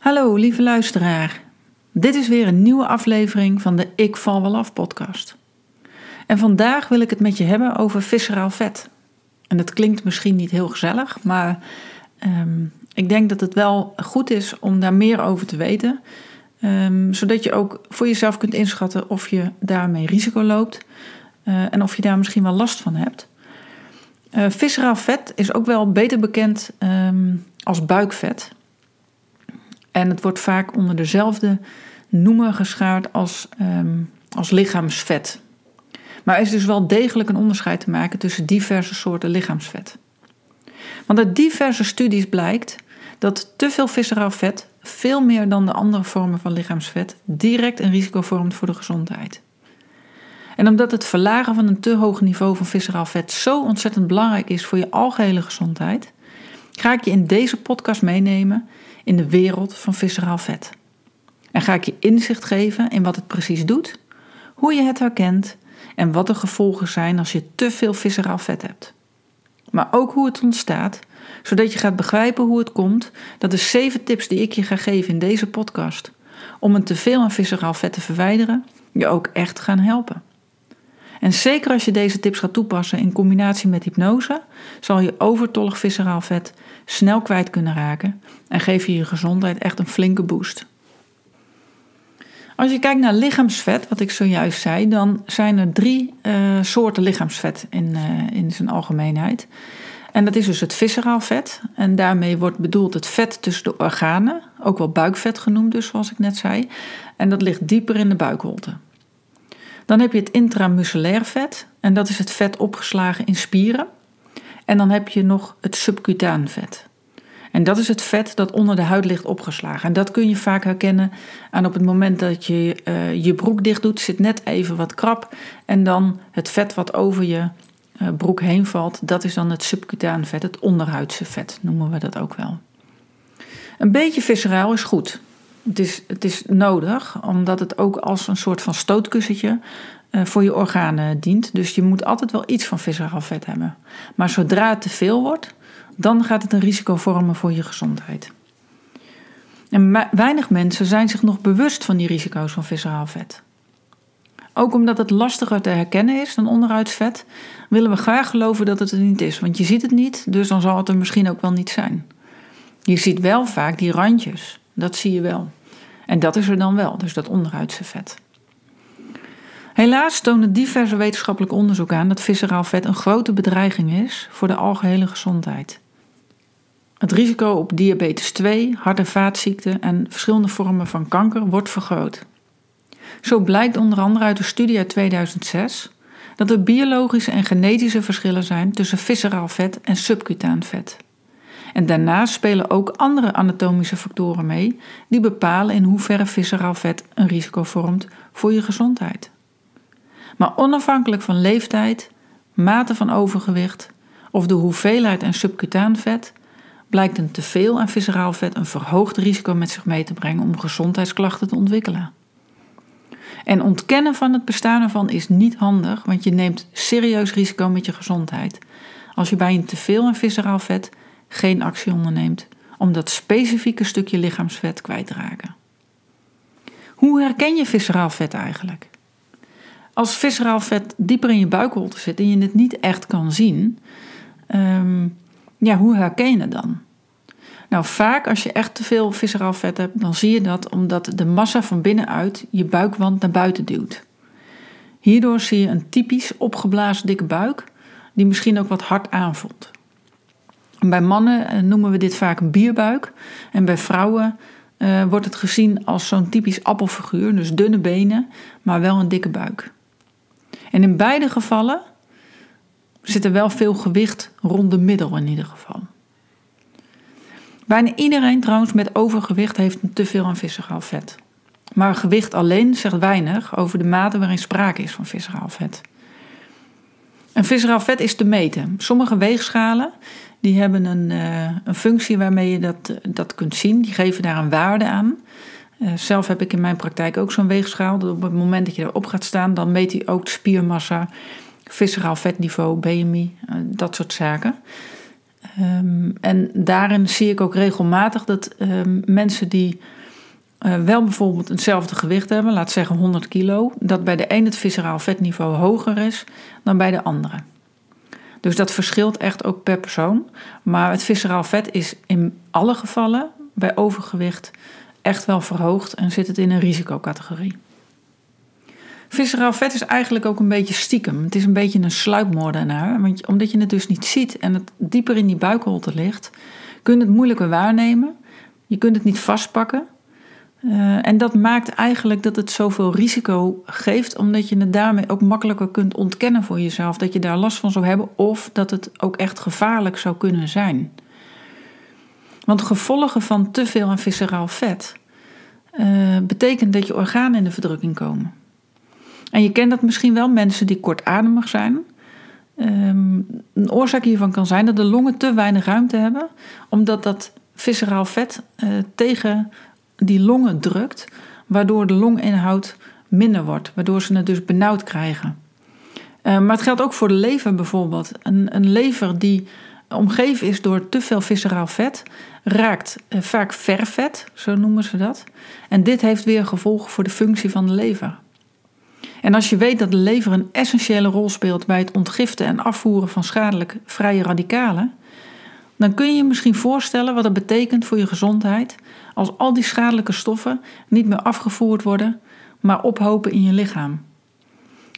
Hallo lieve luisteraar. Dit is weer een nieuwe aflevering van de Ik val wel af podcast. En vandaag wil ik het met je hebben over visceraal vet. En dat klinkt misschien niet heel gezellig, maar ehm, ik denk dat het wel goed is om daar meer over te weten. Ehm, zodat je ook voor jezelf kunt inschatten of je daarmee risico loopt uh, en of je daar misschien wel last van hebt. Uh, visceraal vet is ook wel beter bekend um, als buikvet. En het wordt vaak onder dezelfde noemer geschaard als, um, als lichaamsvet. Maar er is dus wel degelijk een onderscheid te maken tussen diverse soorten lichaamsvet. Want uit diverse studies blijkt dat te veel visceraal vet, veel meer dan de andere vormen van lichaamsvet, direct een risico vormt voor de gezondheid. En omdat het verlagen van een te hoog niveau van visceraal vet zo ontzettend belangrijk is voor je algehele gezondheid, ga ik je in deze podcast meenemen in de wereld van visceraal vet. En ga ik je inzicht geven in wat het precies doet, hoe je het herkent en wat de gevolgen zijn als je te veel visceraal vet hebt. Maar ook hoe het ontstaat, zodat je gaat begrijpen hoe het komt dat de zeven tips die ik je ga geven in deze podcast om een teveel aan visceraal vet te verwijderen, je ook echt gaan helpen. En zeker als je deze tips gaat toepassen in combinatie met hypnose, zal je overtollig visceraal vet snel kwijt kunnen raken en geef je je gezondheid echt een flinke boost. Als je kijkt naar lichaamsvet, wat ik zojuist zei, dan zijn er drie uh, soorten lichaamsvet in, uh, in zijn algemeenheid. En dat is dus het visceraal vet. En daarmee wordt bedoeld het vet tussen de organen, ook wel buikvet genoemd, dus zoals ik net zei. En dat ligt dieper in de buikholte. Dan heb je het intramusculair vet, en dat is het vet opgeslagen in spieren. En dan heb je nog het subcutaan vet. En dat is het vet dat onder de huid ligt opgeslagen. En dat kun je vaak herkennen aan op het moment dat je uh, je broek dicht doet, zit net even wat krap. En dan het vet wat over je uh, broek heen valt, dat is dan het subcutaan vet, het onderhuidse vet noemen we dat ook wel. Een beetje visceraal is goed. Het is, het is nodig, omdat het ook als een soort van stootkussentje uh, voor je organen dient. Dus je moet altijd wel iets van visceraal vet hebben. Maar zodra het te veel wordt, dan gaat het een risico vormen voor je gezondheid. En weinig mensen zijn zich nog bewust van die risico's van visceraal vet. Ook omdat het lastiger te herkennen is dan onderhuidsvet, willen we graag geloven dat het er niet is. Want je ziet het niet, dus dan zal het er misschien ook wel niet zijn. Je ziet wel vaak die randjes, dat zie je wel. En dat is er dan wel, dus dat onderhuidse vet. Helaas tonen diverse wetenschappelijk onderzoek aan dat visceraal vet een grote bedreiging is voor de algehele gezondheid. Het risico op diabetes 2, hart- en vaatziekten en verschillende vormen van kanker wordt vergroot. Zo blijkt onder andere uit een studie uit 2006 dat er biologische en genetische verschillen zijn tussen visceraal vet en subcutaan vet. En daarnaast spelen ook andere anatomische factoren mee die bepalen in hoeverre visceraal vet een risico vormt voor je gezondheid. Maar onafhankelijk van leeftijd, mate van overgewicht of de hoeveelheid en subcutaan vet blijkt een teveel aan visceraal vet een verhoogd risico met zich mee te brengen om gezondheidsklachten te ontwikkelen. En ontkennen van het bestaan ervan is niet handig, want je neemt serieus risico met je gezondheid als je bij een teveel aan visceraal vet geen actie onderneemt om dat specifieke stukje lichaamsvet kwijt te raken. Hoe herken je visceraal vet eigenlijk? Als visceraal vet dieper in je buikholte zit en je het niet echt kan zien, um, ja, hoe herken je het dan? Nou, vaak als je echt te veel visceraal vet hebt, dan zie je dat omdat de massa van binnenuit je buikwand naar buiten duwt. Hierdoor zie je een typisch opgeblazen dikke buik, die misschien ook wat hard aanvoelt. Bij mannen eh, noemen we dit vaak bierbuik. En bij vrouwen uh, wordt het gezien als zo'n typisch appelfiguur, dus dunne benen, maar wel een dikke buik. En in beide gevallen zit er wel veel gewicht rond de middel in ieder geval. Bijna iedereen trouwens met overgewicht heeft te veel aan visceraal vet. Maar gewicht alleen zegt weinig over de mate waarin sprake is van visceraal vet. En visceraal vet is te meten. Sommige weegschalen die hebben een, uh, een functie waarmee je dat, dat kunt zien. Die geven daar een waarde aan. Uh, zelf heb ik in mijn praktijk ook zo'n weegschaal. Op het moment dat je erop gaat staan, dan meet hij ook spiermassa, visceraal vetniveau, BMI, uh, dat soort zaken. Ehm, en daarin zie ik ook regelmatig dat ehm, mensen die wel bijvoorbeeld hetzelfde gewicht hebben, laat zeggen 100 kilo, dat bij de een het visceraal vetniveau hoger is dan bij de andere. Dus dat verschilt echt ook per persoon. Maar het visceraal vet is in alle gevallen bij overgewicht echt wel verhoogd en zit het in een risicocategorie. Visceraal vet is eigenlijk ook een beetje stiekem. Het is een beetje een sluipmoordenaar. Want omdat je het dus niet ziet en het dieper in die buikholte ligt, kun je het moeilijker waarnemen. Je kunt het niet vastpakken. Uh, en dat maakt eigenlijk dat het zoveel risico geeft, omdat je het daarmee ook makkelijker kunt ontkennen voor jezelf. Dat je daar last van zou hebben of dat het ook echt gevaarlijk zou kunnen zijn. Want gevolgen van te veel aan visceraal vet uh, betekent dat je organen in de verdrukking komen. En je kent dat misschien wel, mensen die kortademig zijn. Um, een oorzaak hiervan kan zijn dat de longen te weinig ruimte hebben, omdat dat visceraal vet uh, tegen die longen drukt, waardoor de longinhoud minder wordt, waardoor ze het dus benauwd krijgen. Uh, maar het geldt ook voor de lever bijvoorbeeld. Een, een lever die omgeven is door te veel visceraal vet, raakt uh, vaak vervet, zo noemen ze dat. En dit heeft weer gevolgen voor de functie van de lever. En als je weet dat de lever een essentiële rol speelt bij het ontgiften en afvoeren van schadelijk vrije radicalen, dan kun je je misschien voorstellen wat het betekent voor je gezondheid als al die schadelijke stoffen niet meer afgevoerd worden, maar ophopen in je lichaam.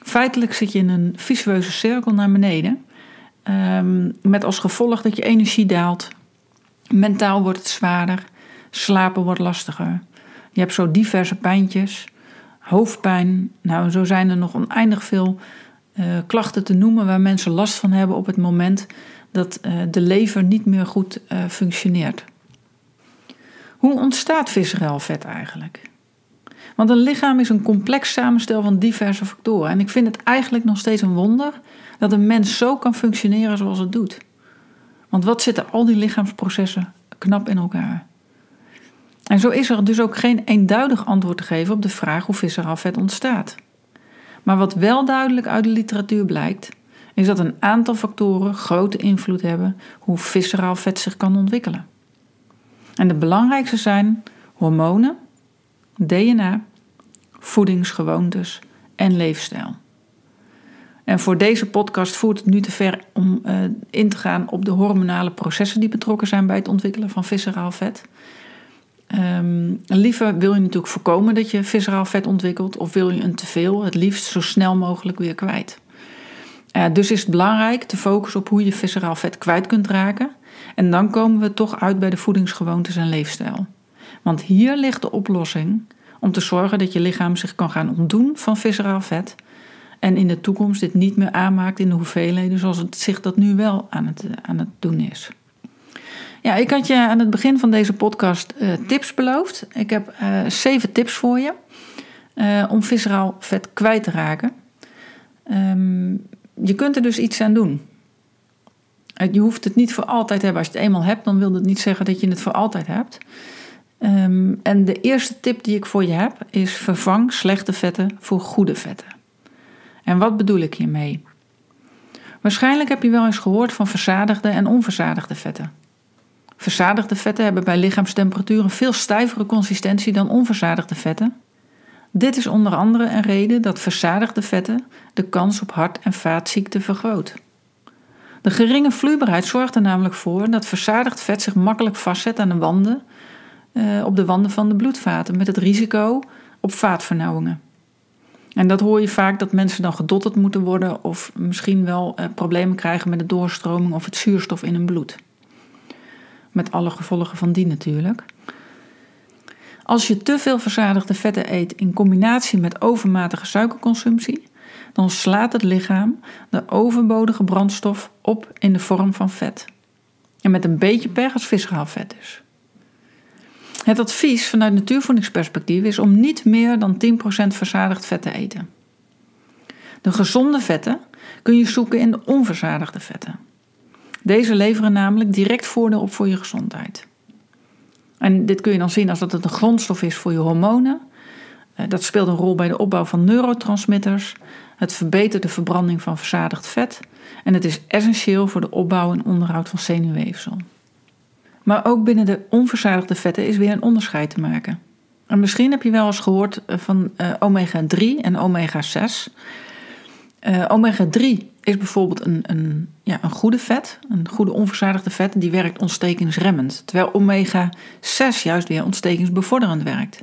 Feitelijk zit je in een visueuze cirkel naar beneden, ehm, met als gevolg dat je energie daalt, mentaal wordt het zwaarder, slapen wordt lastiger. Je hebt zo diverse pijntjes, hoofdpijn. Nou, zo zijn er nog oneindig veel uh, klachten te noemen waar mensen last van hebben op het moment dat uh, de lever niet meer goed uh, functioneert. Hoe ontstaat visceraal vet eigenlijk? Want een lichaam is een complex samenstel van diverse factoren. En ik vind het eigenlijk nog steeds een wonder dat een mens zo kan functioneren zoals het doet. Want wat zitten al die lichaamsprocessen knap in elkaar? En zo is er dus ook geen eenduidig antwoord te geven op de vraag hoe visceraal vet ontstaat. Maar wat wel duidelijk uit de literatuur blijkt, is dat een aantal factoren grote invloed hebben hoe visceraal vet zich kan ontwikkelen. En de belangrijkste zijn hormonen, DNA, voedingsgewoontes en leefstijl. En voor deze podcast voert het nu te ver om uh, in te gaan op de hormonale processen die betrokken zijn bij het ontwikkelen van visceraal vet. Um, liever wil je natuurlijk voorkomen dat je visceraal vet ontwikkelt, of wil je een teveel, het liefst zo snel mogelijk weer kwijt. Uh, dus is het belangrijk te focussen op hoe je visceraal vet kwijt kunt raken. En dan komen we toch uit bij de voedingsgewoontes en leefstijl. Want hier ligt de oplossing om te zorgen dat je lichaam zich kan gaan ontdoen van visceraal vet. En in de toekomst dit niet meer aanmaakt in de hoeveelheden zoals het zich dat nu wel aan het, aan het doen is. Ja, ik had je aan het begin van deze podcast uh, tips beloofd. Ik heb uh, zeven tips voor je uh, om visceraal vet kwijt te raken. Um, je kunt er dus iets aan doen. Je hoeft het niet voor altijd te hebben. Als je het eenmaal hebt, dan wil dat niet zeggen dat je het voor altijd hebt. Um, en de eerste tip die ik voor je heb is: vervang slechte vetten voor goede vetten. En wat bedoel ik hiermee? Waarschijnlijk heb je wel eens gehoord van verzadigde en onverzadigde vetten. Verzadigde vetten hebben bij lichaamstemperatuur een veel stijvere consistentie dan onverzadigde vetten. Dit is onder andere een reden dat verzadigde vetten de kans op hart- en vaatziekten vergroot. De geringe vloeibaarheid zorgt er namelijk voor dat verzadigd vet zich makkelijk vastzet aan de wanden, eh, op de wanden van de bloedvaten, met het risico op vaatvernauwingen. En dat hoor je vaak dat mensen dan gedotterd moeten worden of misschien wel eh, problemen krijgen met de doorstroming of het zuurstof in hun bloed. Met alle gevolgen van die natuurlijk. Als je te veel verzadigde vetten eet in combinatie met overmatige suikerconsumptie, dan slaat het lichaam de overbodige brandstof op in de vorm van vet. En met een beetje pech als visceraal vet dus. Het advies vanuit natuurvoedingsperspectief is om niet meer dan 10% verzadigd vet te eten. De gezonde vetten kun je zoeken in de onverzadigde vetten. Deze leveren namelijk direct voordeel op voor je gezondheid. En dit kun je dan zien als dat het een grondstof is voor je hormonen. Eh, dat speelt een rol bij de opbouw van neurotransmitters. Het verbetert de verbranding van verzadigd vet en het is essentieel voor de opbouw en onderhoud van zenuwweefsel. Maar ook binnen de onverzadigde vetten is weer een onderscheid te maken. En misschien heb je wel eens gehoord eh, van uh, omega-3 en omega-6. Uh, omega-3 is bijvoorbeeld een, een, ja, een goede vet, een goede onverzadigde vet, die werkt ontstekingsremmend. Terwijl omega-6 juist weer ontstekingsbevorderend werkt.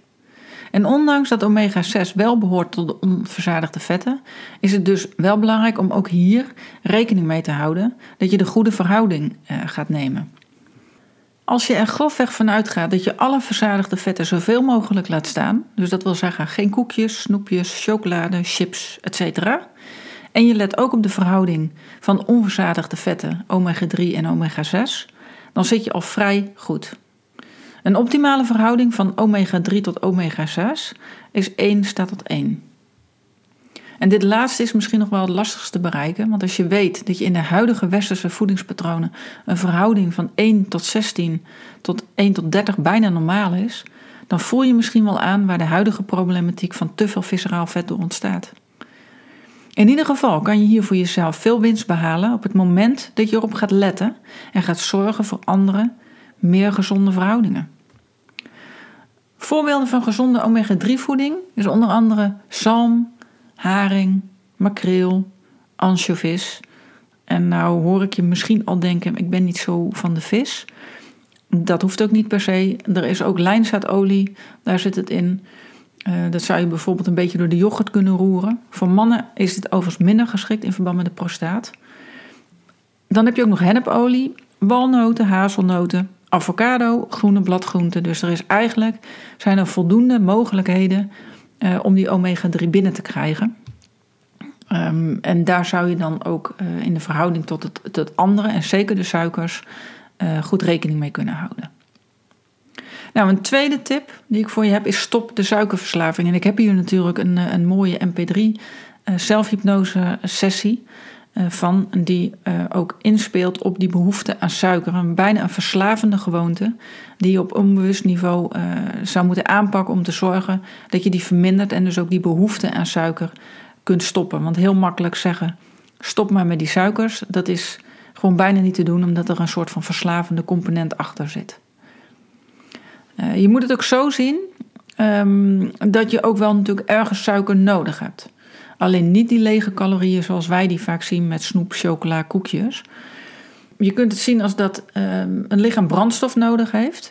En ondanks dat omega-6 wel behoort tot de onverzadigde vetten, is het dus wel belangrijk om ook hier rekening mee te houden dat je de goede verhouding uh, gaat nemen. Als je er grofweg vanuit gaat dat je alle verzadigde vetten zoveel mogelijk laat staan, dus dat wil zeggen geen koekjes, snoepjes, chocolade, chips, etc. En je let ook op de verhouding van onverzadigde vetten, omega-3 en omega-6, dan zit je al vrij goed. Een optimale verhouding van omega-3 tot omega-6 is 1 staat tot 1. En dit laatste is misschien nog wel het lastigste te bereiken, want als je weet dat je in de huidige westerse voedingspatronen een verhouding van 1 tot 16 tot 1 tot 30 bijna normaal is, dan voel je misschien wel aan waar de huidige problematiek van te veel visceraal vet door ontstaat. In ieder geval kan je hier voor jezelf veel winst behalen op het moment dat je erop gaat letten en gaat zorgen voor andere, meer gezonde verhoudingen. Voorbeelden van gezonde omega-3 voeding is onder andere zalm, haring, makreel, anchovies. En nou hoor ik je misschien al denken, ik ben niet zo van de vis. Dat hoeft ook niet per se. Er is ook lijnzaadolie, daar zit het in. Uh, dat zou je bijvoorbeeld een beetje door de yoghurt kunnen roeren. Voor mannen is dit overigens minder geschikt in verband met de prostaat. Dan heb je ook nog hennepolie, walnoten, hazelnoten, avocado, groene bladgroenten. Dus er is eigenlijk, zijn er voldoende mogelijkheden uh, om die omega-3 binnen te krijgen. Um, en daar zou je dan ook uh, in de verhouding tot het, het, andere, en zeker de suikers, uh, goed rekening mee kunnen houden. Nou, een tweede tip die ik voor je heb is stop de suikerverslaving. En ik heb hier natuurlijk een, een mooie MP3 zelfhypnose sessie van die ook inspeelt op die behoefte aan suiker. Een bijna een verslavende gewoonte die je op onbewust niveau uh, zou moeten aanpakken om te zorgen dat je die vermindert en dus ook die behoefte aan suiker kunt stoppen. Want heel makkelijk zeggen: stop maar met die suikers, dat is gewoon bijna niet te doen, omdat er een soort van verslavende component achter zit. Je moet het ook zo zien um, dat je ook wel natuurlijk ergens suiker nodig hebt. Alleen niet die lege calorieën zoals wij die vaak zien met snoep, chocola, koekjes je kunt het zien als dat um, een lichaam brandstof nodig heeft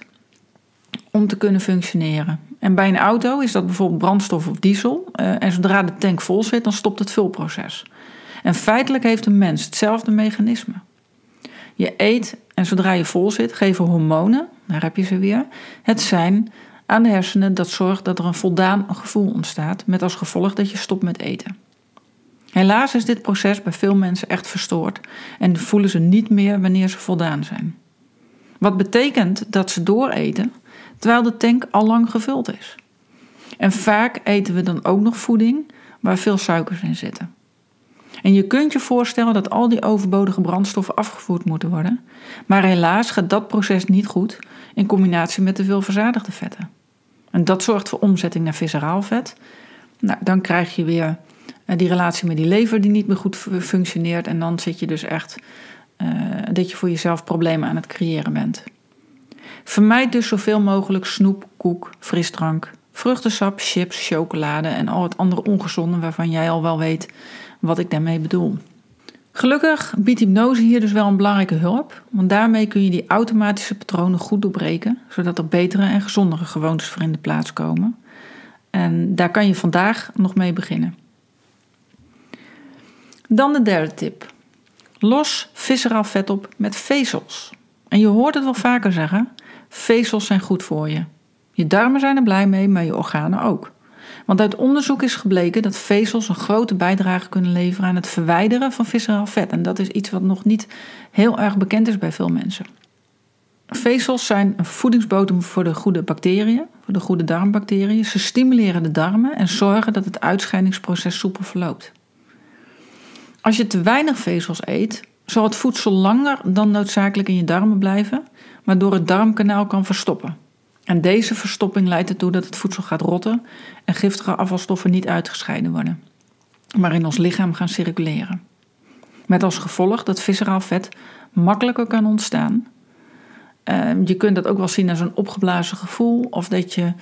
om te kunnen functioneren. En bij een auto is dat bijvoorbeeld brandstof of diesel. Uh, en zodra de tank vol zit, dan stopt het vulproces. En feitelijk heeft een mens hetzelfde mechanisme. Je eet en zodra je vol zit, geven hormonen, daar heb je ze weer, het zijn aan de hersenen dat zorgt dat er een voldaan gevoel ontstaat, met als gevolg dat je stopt met eten. Helaas is dit proces bij veel mensen echt verstoord en voelen ze niet meer wanneer ze voldaan zijn. Wat betekent dat ze dooreten terwijl de tank al lang gevuld is. En vaak eten we dan ook nog voeding waar veel suikers in zitten. En je kunt je voorstellen dat al die overbodige brandstoffen afgevoerd moeten worden, maar helaas gaat dat proces niet goed in combinatie met te veel verzadigde vetten. En dat zorgt voor omzetting naar visceraal vet. Nou, dan krijg je weer eh, die relatie met die lever die niet meer goed functioneert. En dan zit je dus echt uh, dat je voor jezelf problemen aan het creëren bent. Vermijd dus zoveel mogelijk snoep, koek, frisdrank, vruchtensap, chips, chocolade en al het andere ongezonde waarvan jij al wel weet wat ik daarmee bedoel. Gelukkig biedt hypnose hier dus wel een belangrijke hulp, want daarmee kun je die automatische patronen goed doorbreken, zodat er betere en gezondere gewoontes voor in de plaats komen. En daar kan je vandaag nog mee beginnen. Dan de derde tip. Los visceraal vet op met vezels. En je hoort het wel vaker zeggen: vezels zijn goed voor je. Je darmen zijn er blij mee, maar je organen ook. Want uit onderzoek is gebleken dat vezels een grote bijdrage kunnen leveren aan het verwijderen van visceraal vet. En dat is iets wat nog niet heel erg bekend is bij veel mensen. Vezels zijn een voedingsbodem voor de goede bacteriën, voor de goede darmbacteriën. Ze stimuleren de darmen en zorgen dat het uitscheidingsproces soepel verloopt. Als je te weinig vezels eet, zal het voedsel langer dan noodzakelijk in je darmen blijven, waardoor het darmkanaal kan verstoppen. En deze verstopping leidt ertoe dat het voedsel gaat rotten en giftige afvalstoffen niet uitgescheiden worden. maar in ons lichaam gaan circuleren. Met als gevolg dat visceraal vet makkelijker kan ontstaan. Ehm, je kunt dat ook wel zien als een opgeblazen gevoel of dat je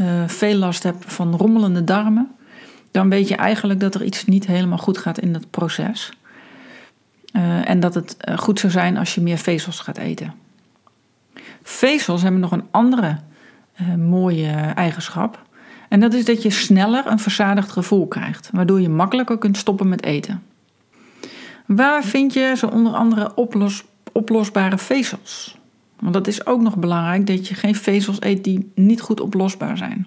uh, veel last hebt van rommelende darmen. Dan weet je eigenlijk dat er iets niet helemaal goed gaat in het proces. Uh, en dat het eh, goed zou zijn als je meer vezels gaat eten. Vezels hebben nog een andere mooie eigenschap. En dat is dat je sneller een verzadigd gevoel krijgt, waardoor je makkelijker kunt stoppen met eten. Waar vind je zo onder andere oplos, oplosbare vezels? Want dat is ook nog belangrijk dat je geen vezels eet die niet goed oplosbaar zijn.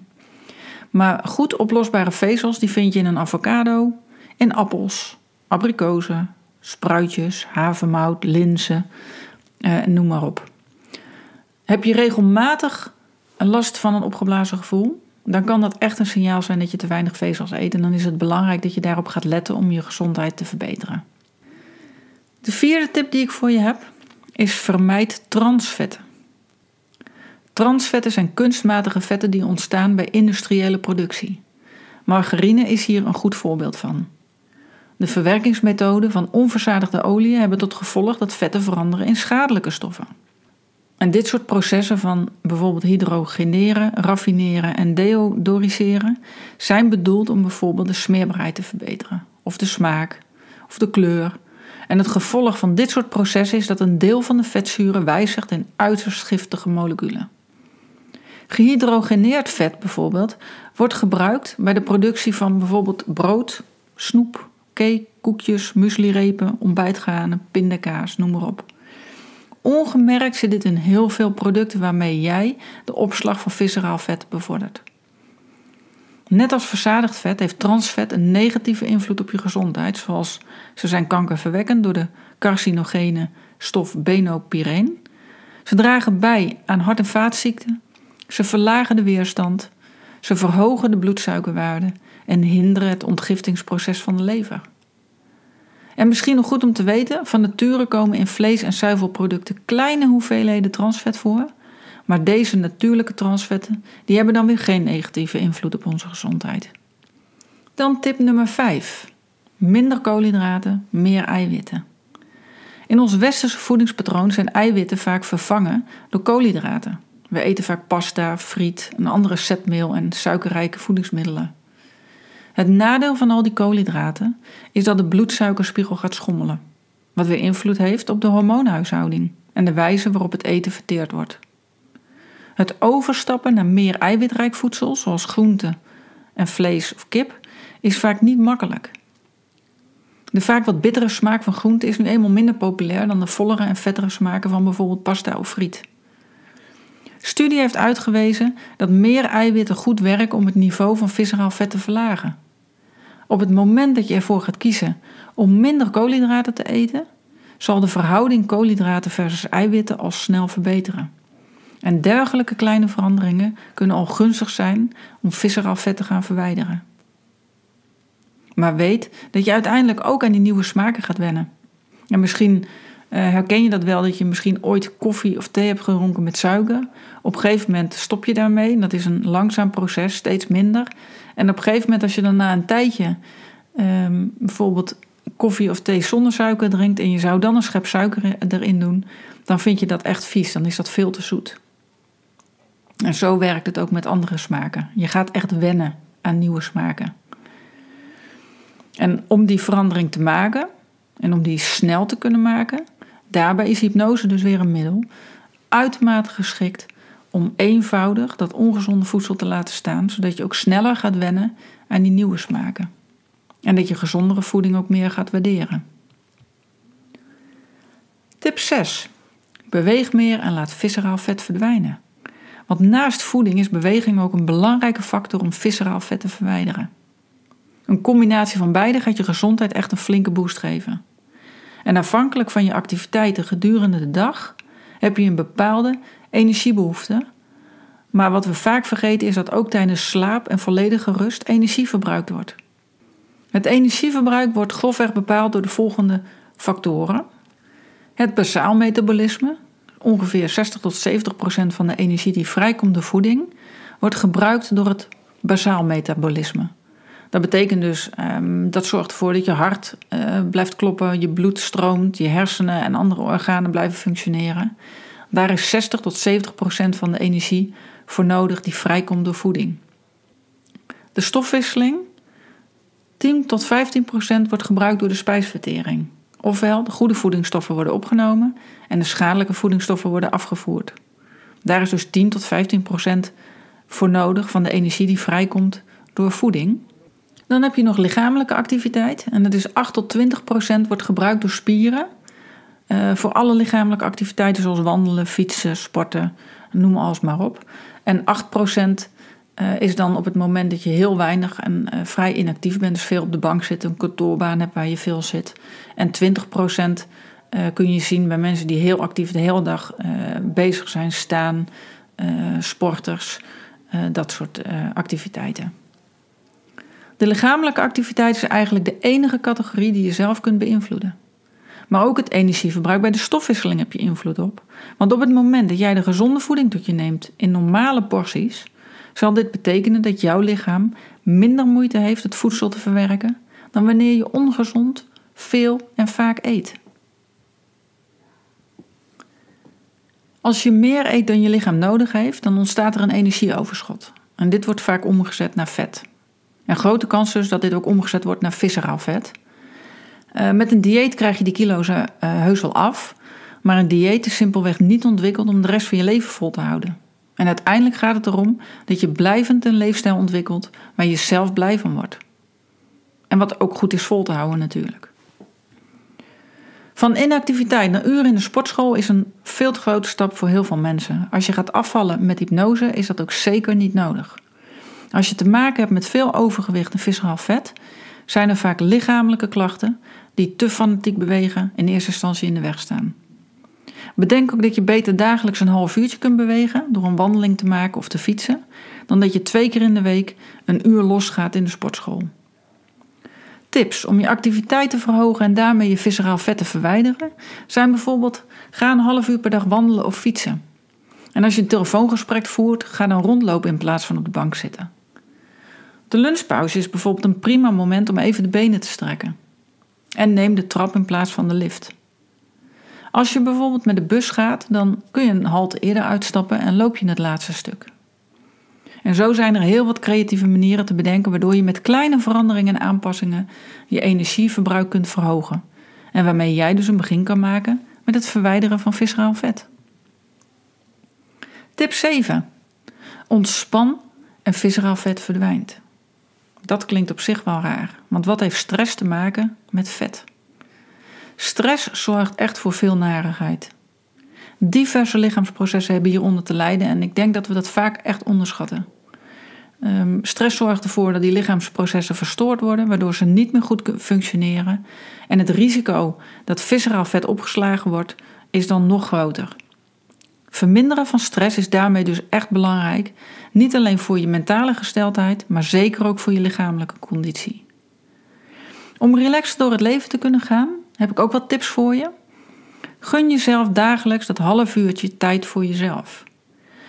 Maar goed oplosbare vezels die vind je in een avocado, in appels, abrikozen, spruitjes, havermout, linzen, eh, noem maar op. Heb je regelmatig last van een opgeblazen gevoel? Dan kan dat echt een signaal zijn dat je te weinig vezels eet. En dan is het belangrijk dat je daarop gaat letten om je gezondheid te verbeteren. De vierde tip die ik voor je heb is vermijd transvetten. Transvetten zijn kunstmatige vetten die ontstaan bij industriële productie. Margarine is hier een goed voorbeeld van. De verwerkingsmethoden van onverzadigde oliën hebben tot gevolg dat vetten veranderen in schadelijke stoffen. En dit soort processen van bijvoorbeeld hydrogeneren, raffineren en deodoriseren zijn bedoeld om bijvoorbeeld de smeerbaarheid te verbeteren, of de smaak, of de kleur. En het gevolg van dit soort processen is dat een deel van de vetzuren wijzigt in uiterst giftige moleculen. Gehydrogeneerd vet bijvoorbeeld wordt gebruikt bij de productie van bijvoorbeeld brood, snoep, cake, koekjes, mueslirepen, ontbijtgranen, pindakaas, noem maar op. Ongemerkt zit dit in heel veel producten waarmee jij de opslag van visceraal vet bevordert. Net als verzadigd vet heeft transvet een negatieve invloed op je gezondheid, zoals ze zijn kankerverwekkend door de carcinogene stof benopyreen. Ze dragen bij aan hart- en vaatziekten, ze verlagen de weerstand, ze verhogen de bloedsuikerwaarde en hinderen het ontgiftingsproces van de lever. En misschien nog goed om te weten: van nature komen in vlees- en zuivelproducten kleine hoeveelheden transvet voor. Maar deze natuurlijke transvetten die hebben dan weer geen negatieve invloed op onze gezondheid. Dan tip nummer 5. Minder koolhydraten, meer eiwitten. In ons westerse voedingspatroon zijn eiwitten vaak vervangen door koolhydraten. We eten vaak pasta, friet, een andere zetmeel en suikerrijke voedingsmiddelen. Het nadeel van al die koolhydraten is dat de bloedsuikerspiegel gaat schommelen, wat weer invloed heeft op de hormoonhuishouding en de wijze waarop het eten verteerd wordt. Het overstappen naar meer eiwitrijk voedsel, zoals groenten en vlees of kip, is vaak niet makkelijk. De vaak wat bittere smaak van groente is nu eenmaal minder populair dan de vollere en vettere smaken van bijvoorbeeld pasta of friet. Studie heeft uitgewezen dat meer eiwitten goed werken om het niveau van visceraal vet te verlagen. Op het moment dat je ervoor gaat kiezen om minder koolhydraten te eten, zal de verhouding koolhydraten versus eiwitten al snel verbeteren. En dergelijke kleine veranderingen kunnen al gunstig zijn om visceraal vet te gaan verwijderen. Maar weet dat je uiteindelijk ook aan die nieuwe smaken gaat wennen. En misschien eh, herken je dat wel, dat je misschien ooit koffie of thee hebt gedronken met suiker. Op een gegeven moment stop je daarmee. Dat is een langzaam proces, steeds minder. En op een gegeven moment, als je dan na een tijdje um, bijvoorbeeld koffie of thee zonder suiker drinkt en je zou dan een schep suiker erin doen, dan vind je dat echt vies. Dan is dat veel te zoet. En zo werkt het ook met andere smaken. Je gaat echt wennen aan nieuwe smaken. En om die verandering te maken en om die snel te kunnen maken, daarbij is hypnose dus weer een middel uitermate geschikt om eenvoudig dat ongezonde voedsel te laten staan, zodat je ook sneller gaat wennen aan die nieuwe smaken. En dat je gezondere voeding ook meer gaat waarderen. Tip 6. Beweeg meer en laat visceraal vet verdwijnen. Want naast voeding is beweging ook een belangrijke factor om visceraal vet te verwijderen. Een combinatie van beide gaat je gezondheid echt een flinke boost geven. En afhankelijk van je activiteiten gedurende de dag heb je een bepaalde energiebehoefte. Maar wat we vaak vergeten is dat ook tijdens slaap en volledige rust energie verbruikt wordt. Het energieverbruik wordt grofweg bepaald door de volgende factoren. Het basaal metabolisme, ongeveer 60 tot 70 procent van de energie die vrijkomt door voeding, wordt gebruikt door het basaal metabolisme. Dat betekent dus, um, dat zorgt ervoor dat je hart uh, blijft kloppen, je bloed stroomt, je hersenen en andere organen blijven functioneren. Daar is 60 tot 70 procent van de energie voor nodig die vrijkomt door voeding. De stofwisseling, 10 tot 15 procent wordt gebruikt door de spijsvertering. Ofwel, de goede voedingsstoffen worden opgenomen en de schadelijke voedingsstoffen worden afgevoerd. Daar is dus 10 tot 15 procent voor nodig van de energie die vrijkomt door voeding. Dan heb je nog lichamelijke activiteit. En dat is 8 tot 20 procent wordt gebruikt door spieren. Uh, voor alle lichamelijke activiteiten zoals wandelen, fietsen, sporten, noem alles maar op. En 8 procent uh, is dan op het moment dat je heel weinig en uh, vrij inactief bent, dus veel op de bank zit, een kantoorbaan hebt waar je veel zit. En 20 procent kun je zien bij mensen die heel actief de hele dag bezig zijn, staan, sporters, dat soort activiteiten. De lichamelijke activiteit is eigenlijk de enige categorie die je zelf kunt beïnvloeden. Maar ook het energieverbruik bij de stofwisseling heb je invloed op. Want op het moment dat jij de gezonde voeding tot je neemt in normale porties, zal dit betekenen dat jouw lichaam minder moeite heeft het voedsel te verwerken dan wanneer je ongezond, veel en vaak eet. Als je meer eet dan je lichaam nodig heeft, dan ontstaat er een energieoverschot. En dit wordt vaak omgezet naar vet. Een grote kans dus dat dit ook omgezet wordt naar visceraal vet. Uh, met een dieet krijg je die kilo's uh, heus wel af, maar een dieet is simpelweg niet ontwikkeld om de rest van je leven vol te houden. En uiteindelijk gaat het erom dat je blijvend een leefstijl ontwikkelt waar je zelf blij van wordt. En wat ook goed is vol te houden natuurlijk. Van inactiviteit naar uren in de sportschool is een veel te grote stap voor heel veel mensen. Als je gaat afvallen met hypnose is dat ook zeker niet nodig. Als je te maken hebt met veel overgewicht en visceraal vet, zijn er vaak lichamelijke klachten die te fanatiek bewegen in eerste instantie in de weg staan. Bedenk ook dat je beter dagelijks een half uurtje kunt bewegen door een wandeling te maken of te fietsen, dan dat je twee keer in de week een uur losgaat in de sportschool. Tips om je activiteit te verhogen en daarmee je visceraal vet te verwijderen zijn bijvoorbeeld: ga een half uur per dag wandelen of fietsen. En als je een telefoongesprek voert, ga dan rondlopen in plaats van op de bank zitten. De lunchpauze is bijvoorbeeld een prima moment om even de benen te strekken. En neem de trap in plaats van de lift. Als je bijvoorbeeld met de bus gaat, dan kun je een halte eerder uitstappen en loop je het laatste stuk. En zo zijn er heel wat creatieve manieren te bedenken waardoor je met kleine veranderingen en aanpassingen je energieverbruik kunt verhogen. En waarmee jij dus een begin kan maken met het verwijderen van visceraal vet. Tip 7. Ontspan en visceraal vet verdwijnt. Dat klinkt op zich wel raar, want wat heeft stress te maken met vet? Stress zorgt echt voor veel narigheid. Diverse lichaamsprocessen hebben hieronder te lijden en ik denk dat we dat vaak echt onderschatten. Um, stress zorgt ervoor dat die lichaamsprocessen verstoord worden, waardoor ze niet meer goed functioneren. En het risico dat visceraal vet opgeslagen wordt, is dan nog groter. Verminderen van stress is daarmee dus echt belangrijk, niet alleen voor je mentale gesteldheid, maar zeker ook voor je lichamelijke conditie. Om relaxed door het leven te kunnen gaan, heb ik ook wat tips voor je. Gun jezelf dagelijks dat half uurtje tijd voor jezelf.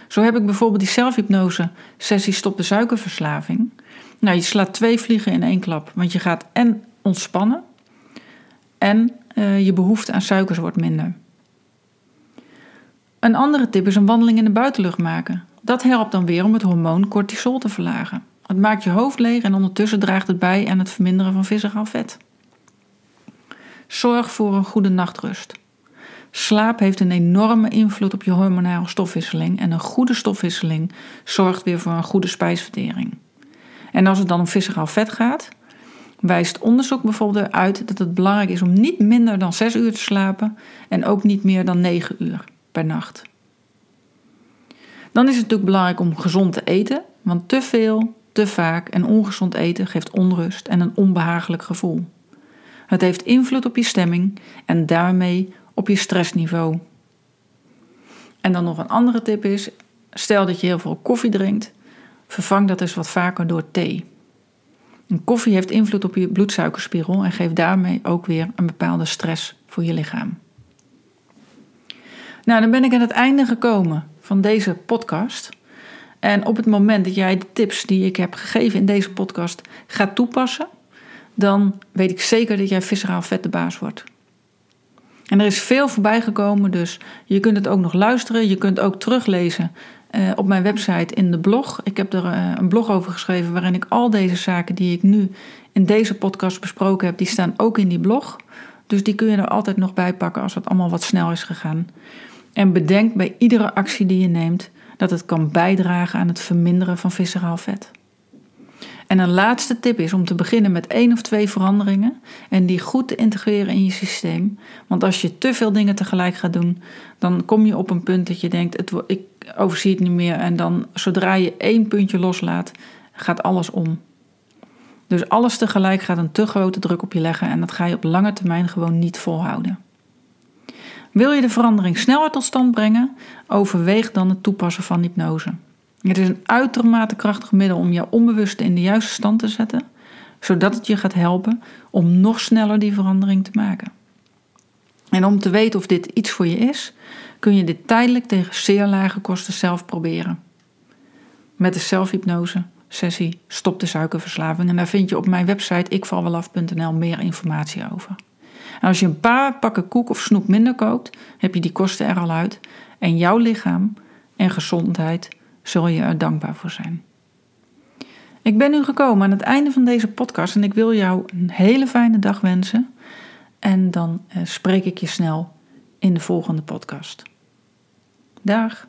Zo heb ik bijvoorbeeld die zelfhypnose sessie Stop de suikerverslaving. Nou, je slaat twee vliegen in één klap, want je gaat en ontspannen en uh, je behoefte aan suikers wordt minder. Een andere tip is een wandeling in de buitenlucht maken. Dat helpt dan weer om het hormoon cortisol te verlagen. Het maakt je hoofd leeg en ondertussen draagt het bij aan het verminderen van visceraal vet. Zorg voor een goede nachtrust. Slaap heeft een enorme invloed op je hormonale stofwisseling en een goede stofwisseling zorgt weer voor een goede spijsvertering. En als het dan om visceraal vet gaat, wijst onderzoek bijvoorbeeld uit dat het belangrijk is om niet minder dan 6 uur te slapen en ook niet meer dan 9 uur per nacht. Dan is het natuurlijk belangrijk om gezond te eten, want te veel, te vaak en ongezond eten geeft onrust en een onbehagelijk gevoel. Het heeft invloed op je stemming en daarmee op je stressniveau. En dan nog een andere tip is: stel dat je heel veel koffie drinkt, vervang dat eens wat vaker door thee. Koffie heeft invloed op je bloedsuikerspiegel en geeft daarmee ook weer een bepaalde stress voor je lichaam. Nou, dan ben ik aan het einde gekomen van deze podcast. En op het moment dat jij de tips die ik heb gegeven in deze podcast gaat toepassen, dan weet ik zeker dat jij visceraal vet de baas wordt. En er is veel voorbij gekomen, dus je kunt het ook nog luisteren. Je kunt ook teruglezen uh, op mijn website in de blog. Ik heb er uh, een blog over geschreven waarin ik al deze zaken die ik nu in deze podcast besproken heb, die staan ook in die blog. Dus die kun je er altijd nog bij pakken als het allemaal wat snel is gegaan. En bedenk bij iedere actie die je neemt dat het kan bijdragen aan het verminderen van visceraal vet. En een laatste tip is om te beginnen met één of twee veranderingen en die goed te integreren in je systeem. Want als je te veel dingen tegelijk gaat doen, dan kom je op een punt dat je denkt: het, ik overzie het niet meer. En dan zodra je één puntje loslaat, gaat alles om. Dus alles tegelijk gaat een te grote druk op je leggen en dat ga je op lange termijn gewoon niet volhouden. Wil je de verandering sneller tot stand brengen, overweeg dan het toepassen van hypnose. Het is een uitermate krachtig middel om je onbewuste in de juiste stand te zetten, zodat het je gaat helpen om nog sneller die verandering te maken. En om te weten of dit iets voor je is, kun je dit tijdelijk tegen zeer lage kosten zelf proberen. Met de zelfhypnose sessie Stop de suikerverslaving. En daar vind je op mijn website ikvalwelaf.nl meer informatie over. En als je een paar pakken koek of snoep minder kookt, heb je die kosten er al uit. En jouw lichaam en gezondheid zul je er dankbaar voor zijn. Ik ben nu gekomen aan het einde van deze podcast en ik wil jou een hele fijne dag wensen. En dan eh, spreek ik je snel in de volgende podcast. Dag.